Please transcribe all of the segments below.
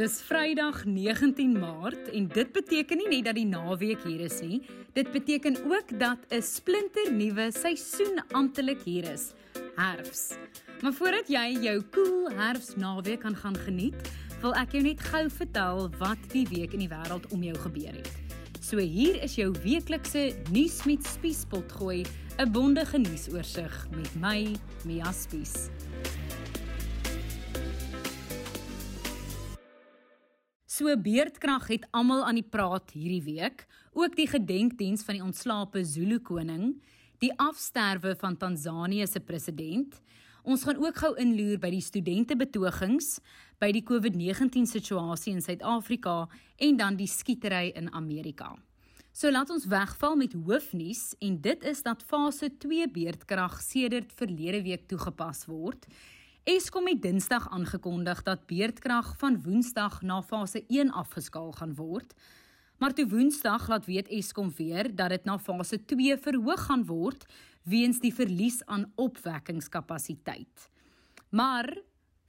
Dis Vrydag 19 Maart en dit beteken nie net dat die naweek hier is nie. Dit beteken ook dat 'n splinter nuwe seisoen amptelik hier is. Herfs. Maar voordat jy jou cool herfsnaweek kan gaan geniet, wil ek jou net gou vertel wat die week in die wêreld om jou gebeur het. So hier is jou weeklikse nuus met Spiespot gooi, 'n bondige nuusoorseig met my, Mia Spies. So beerdkrag het almal aan die praat hierdie week, ook die gedenkdiens van die ontslape Zulu koning, die afsterwe van Tansanië se president. Ons gaan ook gou inloer by die studente betogings, by die COVID-19 situasie in Suid-Afrika en dan die skietery in Amerika. So laat ons wegval met hoofnuus en dit is dat fase 2 beerdkrag sedert verlede week toegepas word. Eskom het Dinsdag aangekondig dat beerdkrag van Woensdag na fase 1 afgeskaal gaan word. Maar toe Woensdag laat weet Eskom weer dat dit na fase 2 verhoog gaan word weens die verlies aan opwekkingskapasiteit. Maar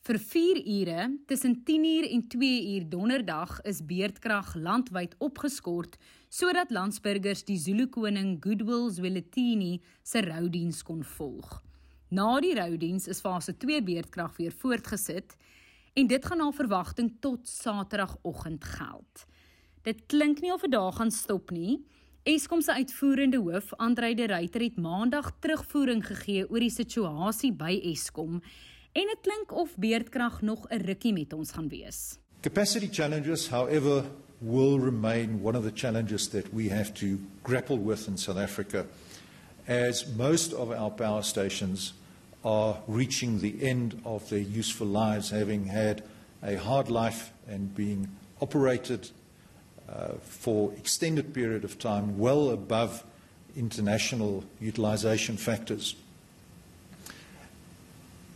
vir 4 ure tussen 10uur en 2uur donderdag is beerdkrag landwyd opgeskort sodat landsburgers die Zulu koning Goodwill Zwelithini se roudiens kon volg. Na die roudiens is fase 2 beerdkrag weer voortgesit en dit gaan na verwagting tot Saterdagoggend geld. Dit klink nie of dit daar gaan stop nie. Eskom se uitvoerende hoof, Andrei de Ruyter het Maandag terugvoering gegee oor die situasie by Eskom en dit klink of beerdkrag nog 'n rukkie met ons gaan wees. Capacity challenges, however, will remain one of the challenges that we have to grapple with in South Africa as most of our power stations are reaching the end of their useful lives, having had a hard life and being operated uh, for extended period of time, well above international utilization factors.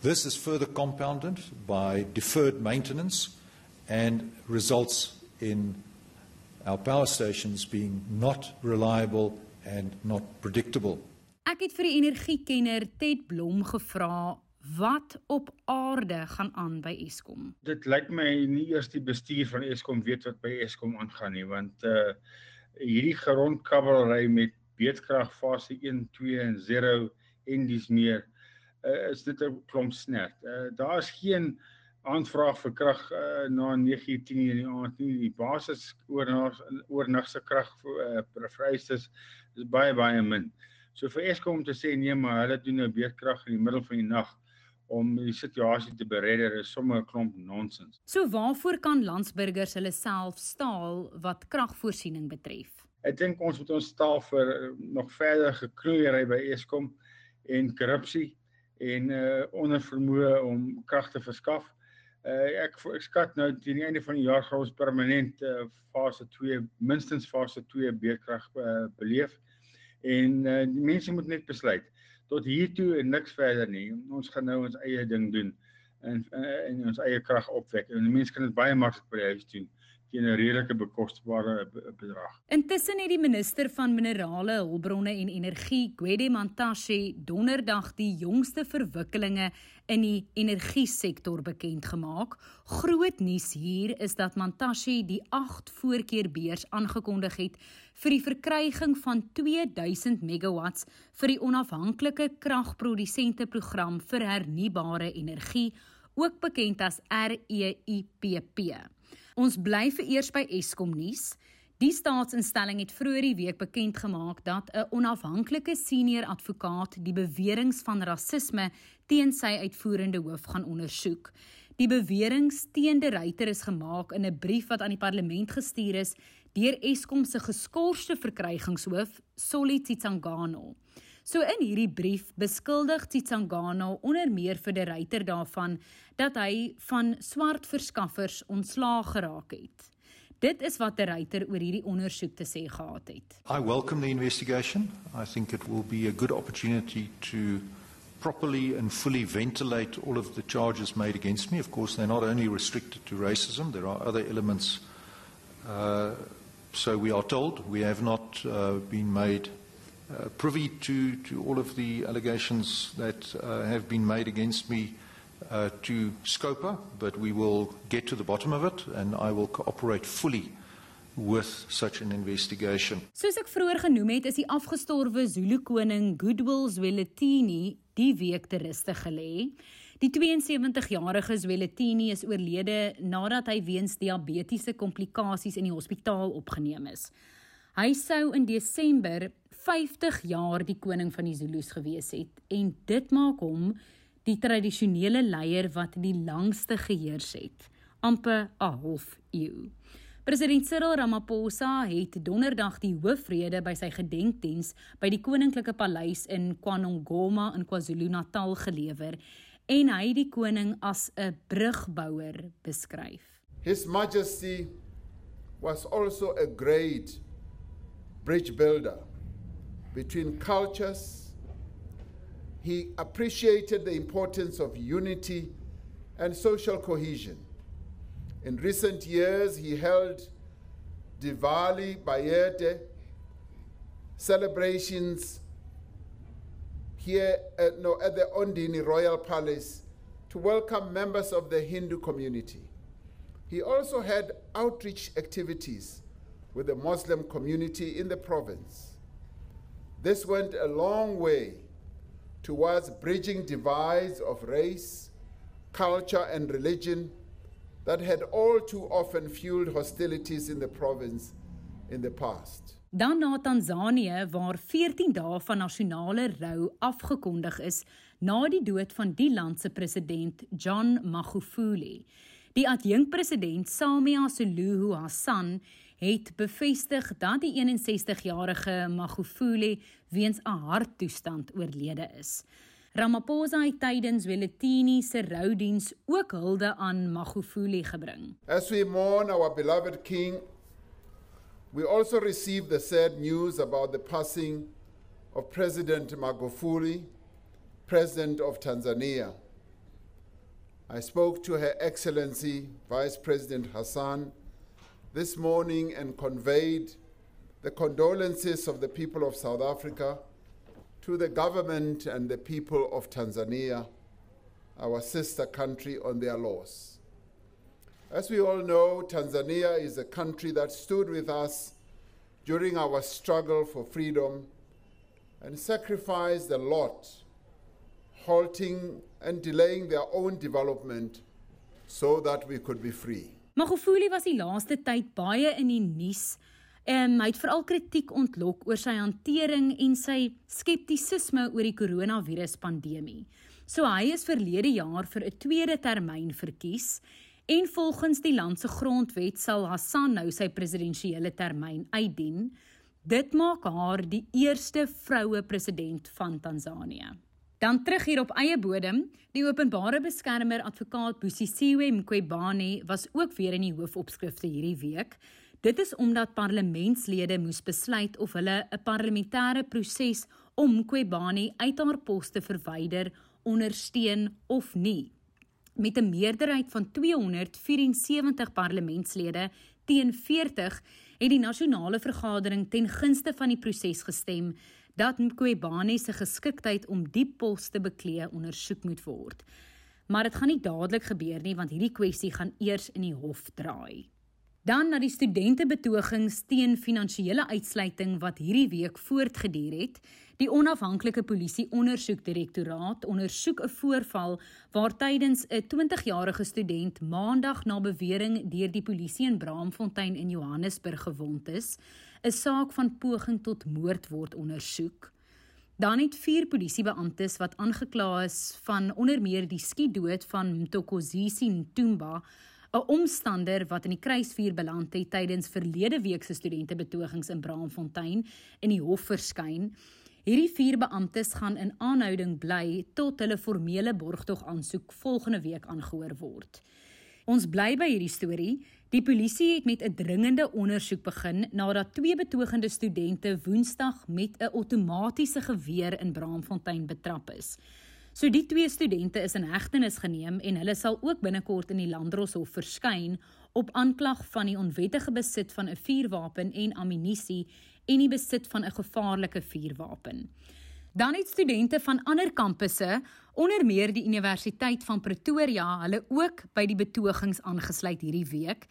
This is further compounded by deferred maintenance and results in our power stations being not reliable and not predictable. Ek het vir die energiekenner Ted Blom gevra wat op aarde gaan aan by Eskom. Dit lyk my nie eers die bestuur van Eskom weet wat by Eskom aangaan nie want uh hierdie grondkabelry met beedkrag fase 1, 2 en 0 en dis meer uh, is dit 'n klomp snert. Uh daar is geen aanvraag vir krag uh, na 9:10 in die aand nie. Die basis oornag oornagse krag vir uh, vereistes is baie baie min. So vir Eskom om te sê nee, maar hulle doen nou beerdkrag in die middel van die nag om die situasie te beredder is sommer 'n klomp nonsens. So waarvoor kan landsburgers hulle self staal wat kragvoorsiening betref? Ek dink ons moet ons staal vir uh, nog verder geknoeiery by Eskom en korrupsie en uh onvermoë om krag te verskaf. Uh ek ek skat nou teen die einde van die jaar gaan ons permanent uh, fase 2 minstens fase 2 beerdkrag uh, beleef en uh, die mense moet net besluit tot hier toe en niks verder nie. Ons gaan nou ons eie ding doen en uh, en ons eie krag opwek. En die mense kan dit baie maklik by huis doen teen 'n redelike bekosbare bedrag. Intussen het die minister van minerale, hulpbronne en energie, Gwede Mantashe, donderdag die jongste verwikkelinge in die energiesektor bekend gemaak. Groot nuus hier is dat Mantashe die 8 voorkeer beurs aangekondig het vir die verkryging van 2000 megawatts vir die onafhanklike kragprodusente program vir hernubare energie, ook bekend as REIPP. Ons bly vir eers by Eskom nuus. Die staatsinstelling het vroeër die week bekend gemaak dat 'n onafhanklike senior advokaat die beweringe van rasisme teen sy uitvoerende hoof gaan ondersoek. Die beweringe teen die ryter is gemaak in 'n brief wat aan die parlement gestuur is deur Eskom se geskorste verkrygingshoof, Solly Tsangano. So in hierdie brief beskuldig Tsangano onder meer vir die ryter daarvan dat hy van swart verskaffers ontslaag geraak het. Dit is wat die ryter oor hierdie ondersoek te sê gehad het. I welcome the investigation. I think it will be a good opportunity to properly and fully ventilate all of the charges made against me. Of course, they're not only restricted to racism, there are other elements. Uh, so we are told we have not uh, been made uh, privy to, to all of the allegations that uh, have been made against me uh, to Scopa, but we will get to the bottom of it and I will cooperate fully with such an investigation. Soos ek vroeër genoem het, is die afgestorwe Zulu koning Goodwill Zwelithini die week te ruste gelê. Die 72-jarige Zwelithini is oorlede nadat hy weens diabetiese komplikasies in die hospitaal opgeneem is. Hy sou in Desember 50 jaar die koning van die Zulus gewees het en dit maak hom die tradisionele leier wat die langste geheers het, amper 'n half eeu. President Cyril Ramaphosa het donderdag die hoofrede by sy gedenkdiens by die Koninklike Paleis in KwaNongoma in KwaZulu-Natal gelewer en hy die koning as 'n brugbouer beskryf. His Majesty was also a great bridge builder between cultures. He appreciated the importance of unity and social cohesion. In recent years, he held Diwali Bayete celebrations here at, no, at the Ondini Royal Palace to welcome members of the Hindu community. He also had outreach activities with the Muslim community in the province. This went a long way towards bridging divides of race, culture, and religion that had all too often fueled hostilities in the province in the past. Dan na Tansanië waar 14 dae van nasionale rou afgekondig is na die dood van die land se president John Magufuli. Die adjunkpresident Samia Suluhu Hassan het bevestig dat die 61-jarige Magufuli weens 'n harttoestand oorlede is. Ramaphosa het tydens Weletini se roudiens ook hulde aan Magufuli gebring. As we mourn our beloved king, we also receive the sad news about the passing of President Magufuli, President of Tanzania. I spoke to Her Excellency Vice President Hassan this morning and conveyed the condolences of the people of South Africa to the government and the people of Tanzania, our sister country, on their loss. As we all know, Tanzania is a country that stood with us during our struggle for freedom and sacrificed a lot, halting and delaying their own development so that we could be free. Magufuli was die laaste tyd baie in die nuus Ehm um, hy het veral kritiek ontlok oor sy hantering en sy skeptisisme oor die koronaviruspandemie. So hy is verlede jaar vir 'n tweede termyn verkies en volgens die land se grondwet sal Hassan nou sy presidensiële termyn uitdien. Dit maak haar die eerste vroue president van Tansanië. Dan terug hier op eie bodem, die openbare beskermer advokaat Busisiwe Mqwebane was ook weer in die hoofopskrifte hierdie week. Dit is omdat parlementslede moes besluit of hulle 'n parlementêre proses om Kwebani uit haar pos te verwyder ondersteun of nie. Met 'n meerderheid van 274 parlementslede teen 40 het die nasionale vergadering ten gunste van die proses gestem dat Kwebani se geskiktheid om die pos te beklee ondersoek moet word. Maar dit gaan nie dadelik gebeur nie want hierdie kwessie gaan eers in die hof draai. Dan na die studentebetogings teen finansiële uitsluiting wat hierdie week voortgeduur het. Die onafhanklike polisie ondersoekdirektoraat ondersoek 'n voorval waar tydens 'n 20-jarige student maandag na bewering deur die polisie in Braamfontein in Johannesburg gewond is, 'n saak van poging tot moord word ondersoek. Dan het vier polisiebeamptes wat aangekla is van onder meer die skietdood van Mtokozisi Ntumba 'n omstander wat in die kruisvuur beland het tydens verlede week se studentebetogings in Braamfontein in die hof verskyn. Hierdie vier beamptes gaan in aanhouding bly tot hulle formele borgtog aansoek volgende week aangehoor word. Ons bly by hierdie storie. Die polisie het met 'n dringende ondersoek begin nadat twee betogende studente Woensdag met 'n outomatiese geweer in Braamfontein betrap is. So die twee studente is in hegtenis geneem en hulle sal ook binnekort in die Landdroshof verskyn op aanklag van die onwettige besit van 'n vuurwapen en ammunisie en die besit van 'n gevaarlike vuurwapen. Dan het studente van ander kampusse Onder meer die Universiteit van Pretoria, hulle ook by die betogings aangesluit hierdie week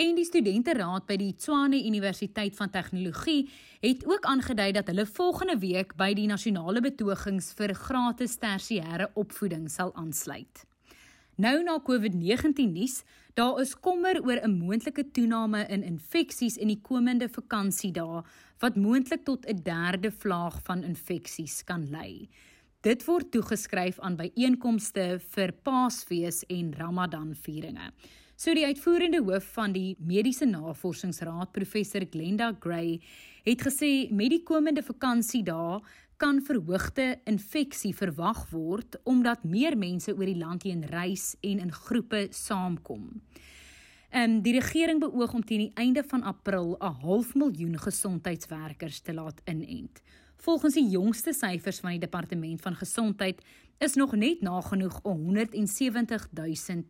en die studenteraad by die Tshwane Universiteit van Tegnologie het ook aangedui dat hulle volgende week by die nasionale betogings vir gratis tersiêre opvoeding sal aansluit. Nou na COVID-19 nuus, daar is kommer oor 'n moontlike toename in infeksies in die komende vakansiedae wat moontlik tot 'n derde vlaag van infeksies kan lei. Dit word toegeskryf aan byeenkomste vir Paasfees en Ramadan-vieringe. So die uitvoerende hoof van die Mediese Navorsingsraad, professor Glenda Gray, het gesê met die komende vakansiedae kan verhoogde infeksie verwag word omdat meer mense oor die land heen reis en in groepe saamkom. En die regering beoog om teen die einde van April 'n half miljoen gesondheidswerkers te laat inent. Volgens die jongste syfers van die departement van gesondheid is nog net nagenoeg 170 000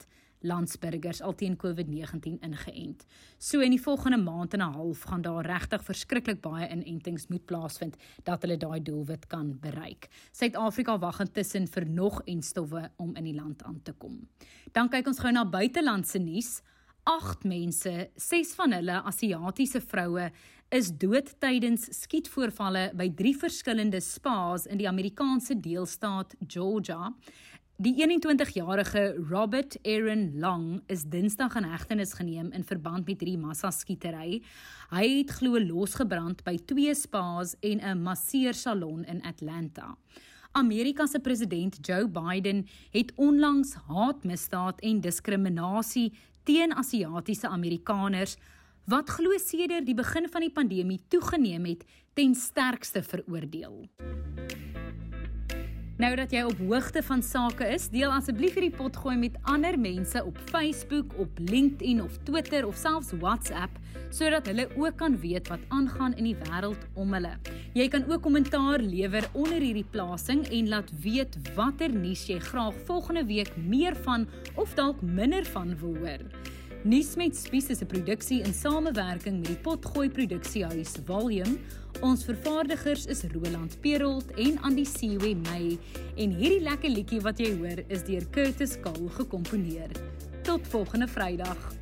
landsburgers al teen COVID-19 ingeënt. So in die volgende maand en 'n half gaan daar regtig verskriklik baie inentings moet plaasvind dat hulle daai doelwit kan bereik. Suid-Afrika wag intussen vir nog en stowwe om in die land aan te kom. Dan kyk ons gou na buitelandse nuus. 8 mense, 6 van hulle Asiatiese vroue, is dood tydens skietvoorvalle by drie verskillende spas in die Amerikaanse deelstaat Georgia. Die 21-jarige Robert Aaron Long is Dinsdag in hegtenis geneem in verband met hierdie massaskietery. Hy het glo losgebrand by twee spas en 'n masseursalon in Atlanta. Amerika se president Joe Biden het onlangs haatmisdaad en diskriminasie teen Asiatiese Amerikaners wat glo sedert die begin van die pandemie toegeneem het ten sterkste veroordeel. Nou dat jy op hoogte van sake is, deel asseblief hierdie pot gooi met ander mense op Facebook, op LinkedIn of Twitter of selfs WhatsApp sodat hulle ook kan weet wat aangaan in die wêreld om hulle. Jy kan ook kommentaar lewer onder hierdie plasing en laat weet watter nuus jy graag volgende week meer van of dalk minder van wil hoor. Nuus met Spies is 'n produksie in samewerking met die Potgooi Produksiehuis Volume. Ons vervaardigers is Roland Perolt en Andy Siwe May en hierdie lekker liedjie wat jy hoor is deur Curtis Kahl gekomponeer. Tot volgende Vrydag.